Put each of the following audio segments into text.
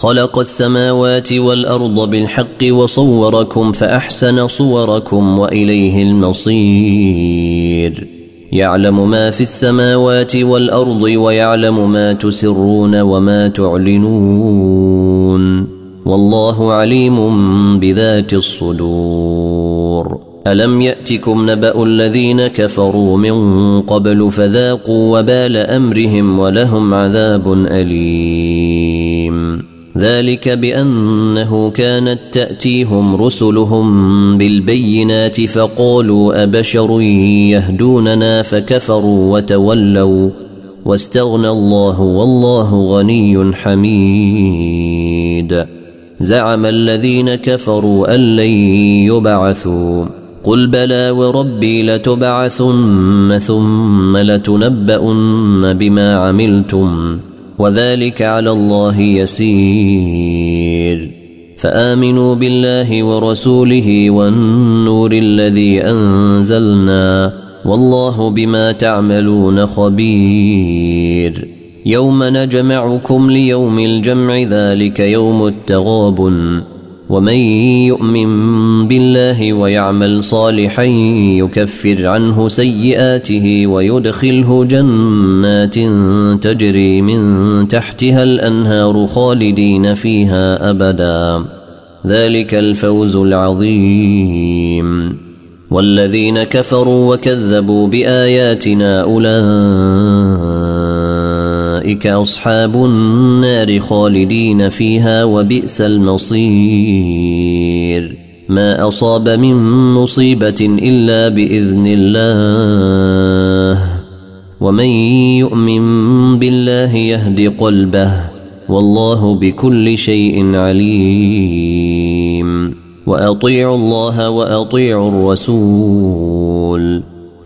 خلق السماوات والأرض بالحق وصوركم فأحسن صوركم وإليه المصير. يعلم ما في السماوات والأرض ويعلم ما تسرون وما تعلنون. والله عليم بذات الصدور. ألم يأتكم نبأ الذين كفروا من قبل فذاقوا وبال أمرهم ولهم عذاب أليم. ذلك بأنه كانت تأتيهم رسلهم بالبينات فقالوا أبشر يهدوننا فكفروا وتولوا واستغنى الله والله غني حميد. زعم الذين كفروا أن لن يبعثوا. قل بلى وربي لتبعثن ثم لتنبؤن بما عملتم. وذلك على الله يسير. فآمنوا بالله ورسوله والنور الذي أنزلنا والله بما تعملون خبير. يوم نجمعكم ليوم الجمع ذلك يوم التغابن. ومن يؤمن بالله ويعمل صالحا يكفر عنه سيئاته ويدخله جنات تجري من تحتها الأنهار خالدين فيها أبدا. ذلك الفوز العظيم. والذين كفروا وكذبوا بآياتنا أولئك اصحاب النار خالدين فيها وبئس المصير ما اصاب من مصيبه الا باذن الله ومن يؤمن بالله يهد قلبه والله بكل شيء عليم واطيعوا الله واطيعوا الرسول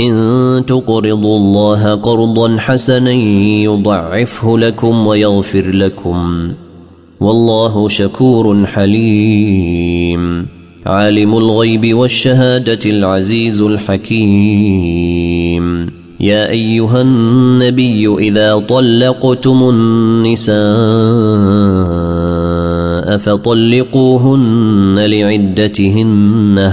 إن تقرضوا الله قرضا حسنا يضعفه لكم ويغفر لكم. والله شكور حليم. عالم الغيب والشهادة العزيز الحكيم. يا أيها النبي إذا طلقتم النساء فطلقوهن لعدتهن.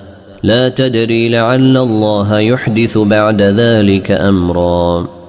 لا تدري لعل الله يحدث بعد ذلك أمرا.